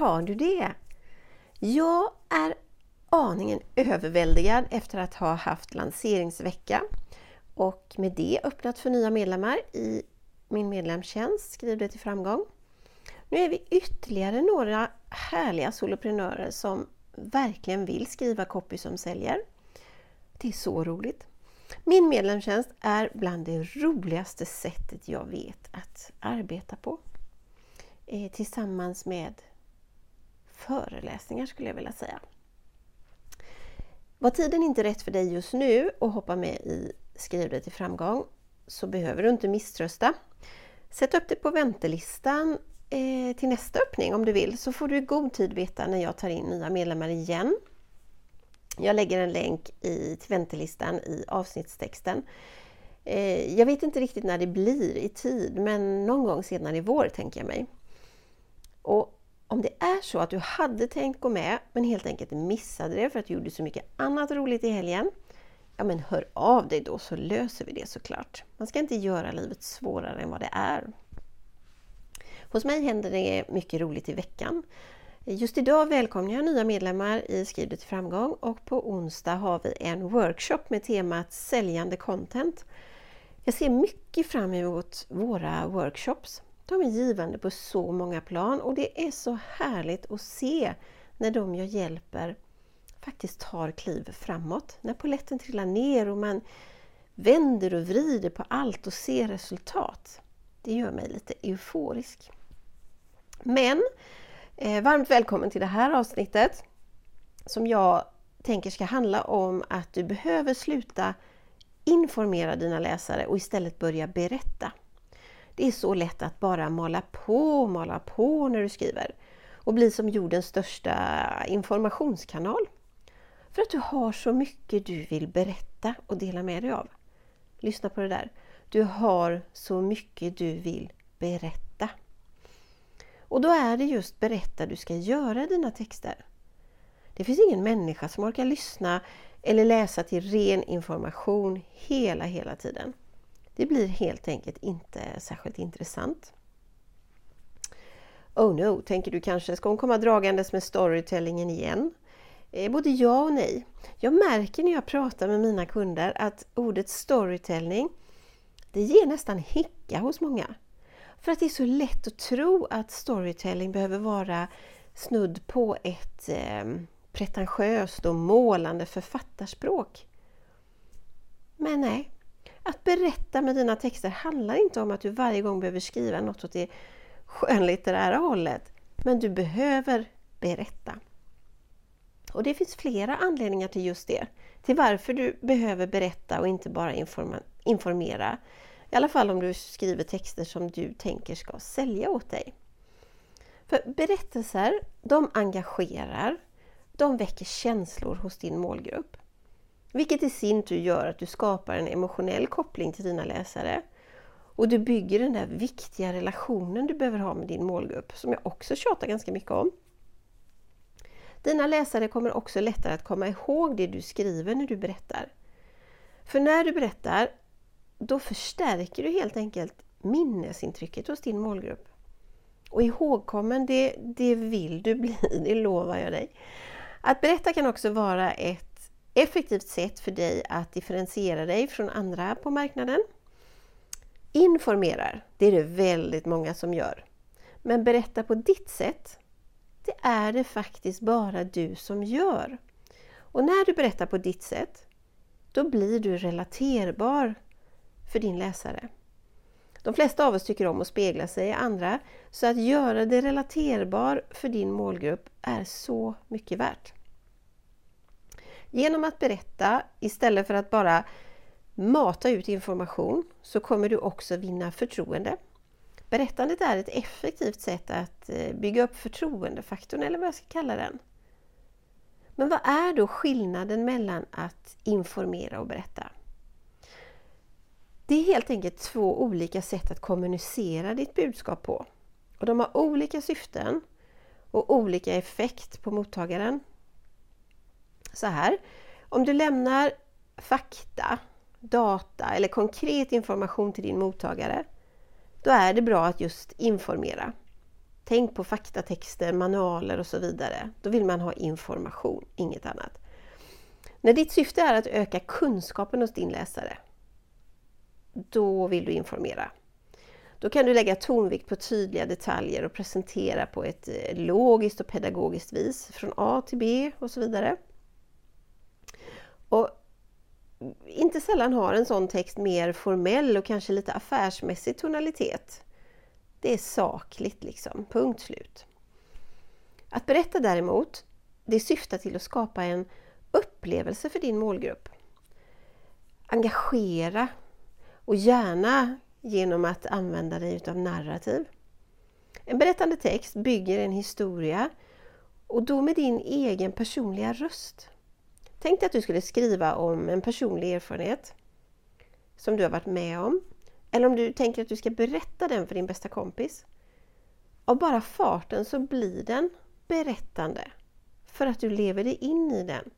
har du det? Jag är aningen överväldigad efter att ha haft lanseringsvecka och med det öppnat för nya medlemmar i min medlemstjänst Skriv det till framgång. Nu är vi ytterligare några härliga soloprenörer som verkligen vill skriva copy som säljer. Det är så roligt! Min medlemstjänst är bland det roligaste sättet jag vet att arbeta på. Eh, tillsammans med föreläsningar skulle jag vilja säga. Var tiden inte rätt för dig just nu och hoppa med i Skriv dig till framgång så behöver du inte misströsta. Sätt upp dig på väntelistan eh, till nästa öppning om du vill så får du i god tid veta när jag tar in nya medlemmar igen. Jag lägger en länk i, till väntelistan i avsnittstexten. Eh, jag vet inte riktigt när det blir i tid men någon gång senare i vår tänker jag mig. Och om det är så att du hade tänkt gå med men helt enkelt missade det för att du gjorde så mycket annat roligt i helgen. Ja men hör av dig då så löser vi det såklart. Man ska inte göra livet svårare än vad det är. Hos mig händer det mycket roligt i veckan. Just idag välkomnar jag nya medlemmar i Skriv det till framgång och på onsdag har vi en workshop med temat Säljande content. Jag ser mycket fram emot våra workshops. De är givande på så många plan och det är så härligt att se när de jag hjälper faktiskt tar kliv framåt. När poletten trillar ner och man vänder och vrider på allt och ser resultat. Det gör mig lite euforisk. Men eh, varmt välkommen till det här avsnittet som jag tänker ska handla om att du behöver sluta informera dina läsare och istället börja berätta. Det är så lätt att bara mala på, mala på när du skriver och bli som jordens största informationskanal. För att du har så mycket du vill berätta och dela med dig av. Lyssna på det där. Du har så mycket du vill berätta. Och då är det just berätta du ska göra i dina texter. Det finns ingen människa som orkar lyssna eller läsa till ren information hela, hela tiden. Det blir helt enkelt inte särskilt intressant. Oh no, tänker du kanske, ska hon komma dragandes med storytellingen igen? Eh, både ja och nej. Jag märker när jag pratar med mina kunder att ordet storytelling, det ger nästan hicka hos många. För att det är så lätt att tro att storytelling behöver vara snudd på ett eh, pretentiöst och målande författarspråk. Men nej, att berätta med dina texter handlar inte om att du varje gång behöver skriva något åt det skönlitterära hållet. Men du behöver berätta. Och det finns flera anledningar till just det. Till varför du behöver berätta och inte bara informera. I alla fall om du skriver texter som du tänker ska sälja åt dig. För berättelser, de engagerar, de väcker känslor hos din målgrupp. Vilket i sin tur gör att du skapar en emotionell koppling till dina läsare. Och du bygger den där viktiga relationen du behöver ha med din målgrupp, som jag också tjatar ganska mycket om. Dina läsare kommer också lättare att komma ihåg det du skriver när du berättar. För när du berättar, då förstärker du helt enkelt minnesintrycket hos din målgrupp. Och ihågkommen, det, det vill du bli, det lovar jag dig. Att berätta kan också vara ett effektivt sätt för dig att differentiera dig från andra på marknaden. Informerar, det är det väldigt många som gör. Men berätta på ditt sätt, det är det faktiskt bara du som gör. Och när du berättar på ditt sätt, då blir du relaterbar för din läsare. De flesta av oss tycker om att spegla sig i andra, så att göra det relaterbar för din målgrupp är så mycket värt. Genom att berätta istället för att bara mata ut information så kommer du också vinna förtroende. Berättandet är ett effektivt sätt att eh, bygga upp förtroendefaktorn eller vad jag ska kalla den. Men vad är då skillnaden mellan att informera och berätta? Det är helt enkelt två olika sätt att kommunicera ditt budskap på. Och De har olika syften och olika effekt på mottagaren. Så här, om du lämnar fakta, data eller konkret information till din mottagare, då är det bra att just informera. Tänk på faktatexter, manualer och så vidare. Då vill man ha information, inget annat. När ditt syfte är att öka kunskapen hos din läsare, då vill du informera. Då kan du lägga tonvikt på tydliga detaljer och presentera på ett eh, logiskt och pedagogiskt vis från A till B och så vidare. Inte sällan har en sån text mer formell och kanske lite affärsmässig tonalitet. Det är sakligt liksom, punkt slut. Att berätta däremot, det syftar till att skapa en upplevelse för din målgrupp. Engagera och gärna genom att använda dig utav narrativ. En berättande text bygger en historia och då med din egen personliga röst. Tänk dig att du skulle skriva om en personlig erfarenhet som du har varit med om. Eller om du tänker att du ska berätta den för din bästa kompis. Av bara farten så blir den berättande. För att du lever dig in i den.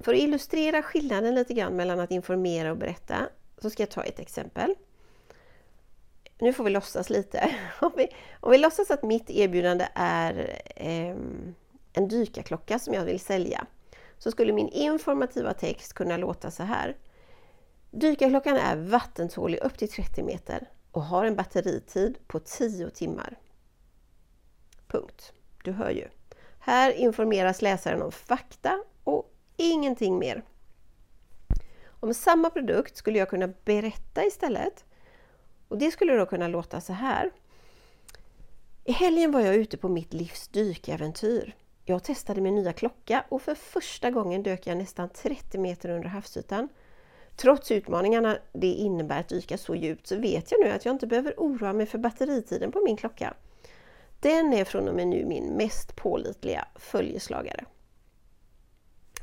För att illustrera skillnaden lite grann mellan att informera och berätta så ska jag ta ett exempel. Nu får vi låtsas lite. Om vi, om vi låtsas att mitt erbjudande är eh, en dykarklocka som jag vill sälja så skulle min informativa text kunna låta så här. Dykarklockan är vattentålig upp till 30 meter och har en batteritid på 10 timmar. Punkt. Du hör ju. Här informeras läsaren om fakta och ingenting mer. Om samma produkt skulle jag kunna berätta istället. Och Det skulle då kunna låta så här. I helgen var jag ute på mitt livs dykäventyr. Jag testade min nya klocka och för första gången dök jag nästan 30 meter under havsytan. Trots utmaningarna det innebär att dyka så djupt så vet jag nu att jag inte behöver oroa mig för batteritiden på min klocka. Den är från och med nu min mest pålitliga följeslagare.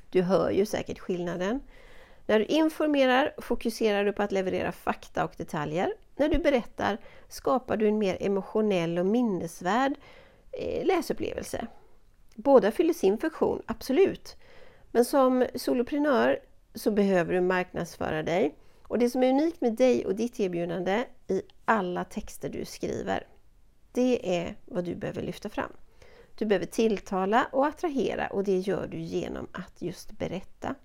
Du hör ju säkert skillnaden. När du informerar fokuserar du på att leverera fakta och detaljer. När du berättar skapar du en mer emotionell och minnesvärd eh, läsupplevelse. Båda fyller sin funktion, absolut. Men som soloprenör så behöver du marknadsföra dig. Och det som är unikt med dig och ditt erbjudande i alla texter du skriver, det är vad du behöver lyfta fram. Du behöver tilltala och attrahera och det gör du genom att just berätta.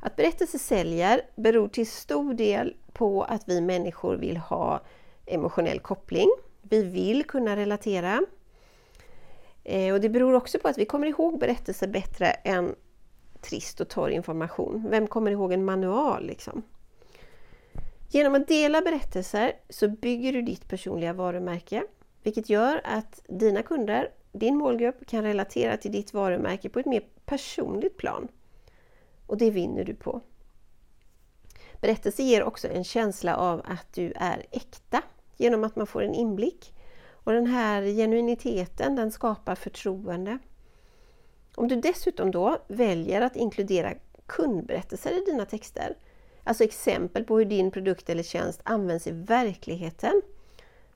Att berättelser säljer beror till stor del på att vi människor vill ha emotionell koppling. Vi vill kunna relatera. Eh, och Det beror också på att vi kommer ihåg berättelser bättre än trist och torr information. Vem kommer ihåg en manual? Liksom? Genom att dela berättelser så bygger du ditt personliga varumärke vilket gör att dina kunder, din målgrupp, kan relatera till ditt varumärke på ett mer personligt plan. Och det vinner du på. Berättelser ger också en känsla av att du är äkta genom att man får en inblick. Och den här genuiniteten den skapar förtroende. Om du dessutom då väljer att inkludera kundberättelser i dina texter, alltså exempel på hur din produkt eller tjänst används i verkligheten,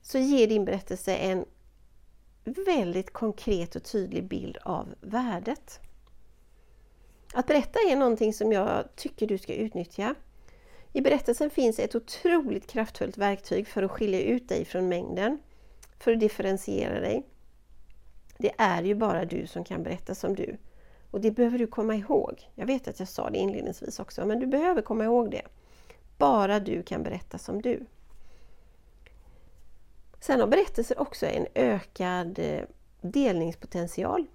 så ger din berättelse en väldigt konkret och tydlig bild av värdet. Att berätta är någonting som jag tycker du ska utnyttja. I berättelsen finns ett otroligt kraftfullt verktyg för att skilja ut dig från mängden, för att differentiera dig. Det är ju bara du som kan berätta som du. Och det behöver du komma ihåg. Jag vet att jag sa det inledningsvis också, men du behöver komma ihåg det. Bara du kan berätta som du. Sen har berättelser också en ökad eh, delningspotential.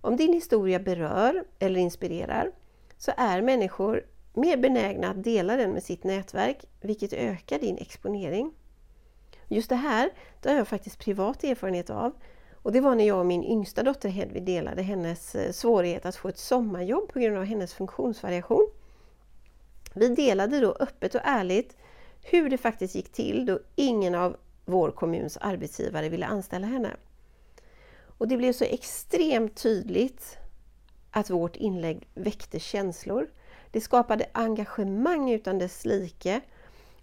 Om din historia berör eller inspirerar så är människor mer benägna att dela den med sitt nätverk, vilket ökar din exponering. Just det här det har jag faktiskt privat erfarenhet av. Och Det var när jag och min yngsta dotter Hedvig delade hennes eh, svårighet att få ett sommarjobb på grund av hennes funktionsvariation. Vi delade då öppet och ärligt hur det faktiskt gick till då ingen av vår kommuns arbetsgivare ville anställa henne. Och det blev så extremt tydligt att vårt inlägg väckte känslor. Det skapade engagemang utan dess like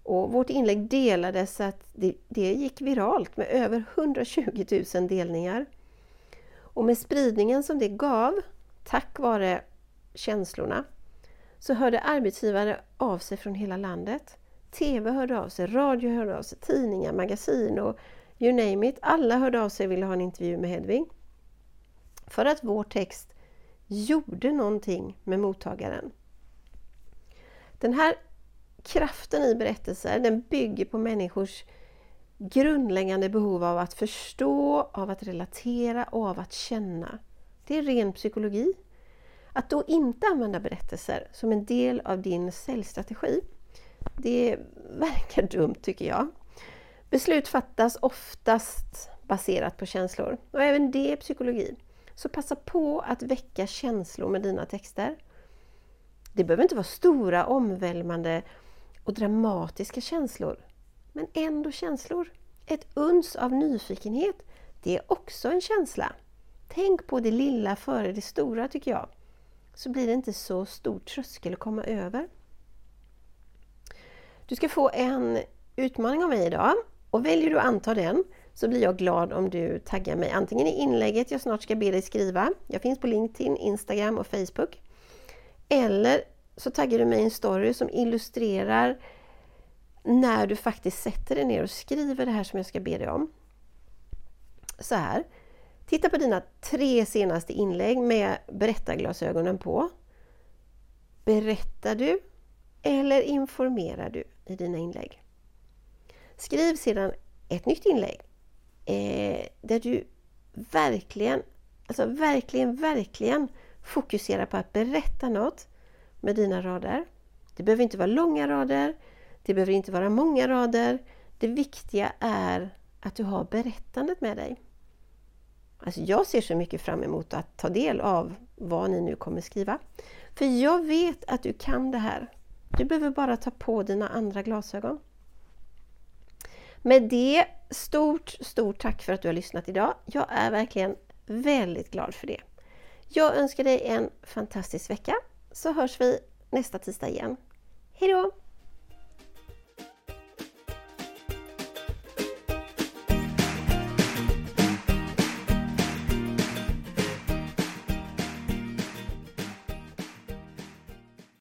och vårt inlägg delades så att det, det gick viralt med över 120 000 delningar. Och med spridningen som det gav, tack vare känslorna, så hörde arbetsgivare av sig från hela landet. TV hörde av sig, radio hörde av sig, tidningar, magasin och you name it. Alla hörde av sig och ville ha en intervju med Hedvig. För att vår text gjorde någonting med mottagaren. Den här kraften i berättelser den bygger på människors grundläggande behov av att förstå, av att relatera och av att känna. Det är ren psykologi. Att då inte använda berättelser som en del av din säljstrategi, det verkar dumt tycker jag. Beslut fattas oftast baserat på känslor och även det är psykologi. Så passa på att väcka känslor med dina texter. Det behöver inte vara stora, omvälvande och dramatiska känslor, men ändå känslor. Ett uns av nyfikenhet, det är också en känsla. Tänk på det lilla före det stora tycker jag. Så blir det inte så stor tröskel att komma över. Du ska få en utmaning av mig idag och väljer du att anta den så blir jag glad om du taggar mig antingen i inlägget jag snart ska be dig skriva. Jag finns på LinkedIn, Instagram och Facebook. Eller så taggar du mig i en story som illustrerar när du faktiskt sätter dig ner och skriver det här som jag ska be dig om. Så här. Titta på dina tre senaste inlägg med berättarglasögonen på. Berättar du eller informerar du i dina inlägg? Skriv sedan ett nytt inlägg eh, där du verkligen, alltså verkligen, verkligen fokuserar på att berätta något med dina rader. Det behöver inte vara långa rader, det behöver inte vara många rader. Det viktiga är att du har berättandet med dig. Alltså jag ser så mycket fram emot att ta del av vad ni nu kommer skriva. För jag vet att du kan det här. Du behöver bara ta på dina andra glasögon. Med det, stort, stort tack för att du har lyssnat idag. Jag är verkligen väldigt glad för det. Jag önskar dig en fantastisk vecka så hörs vi nästa tisdag igen. Hejdå!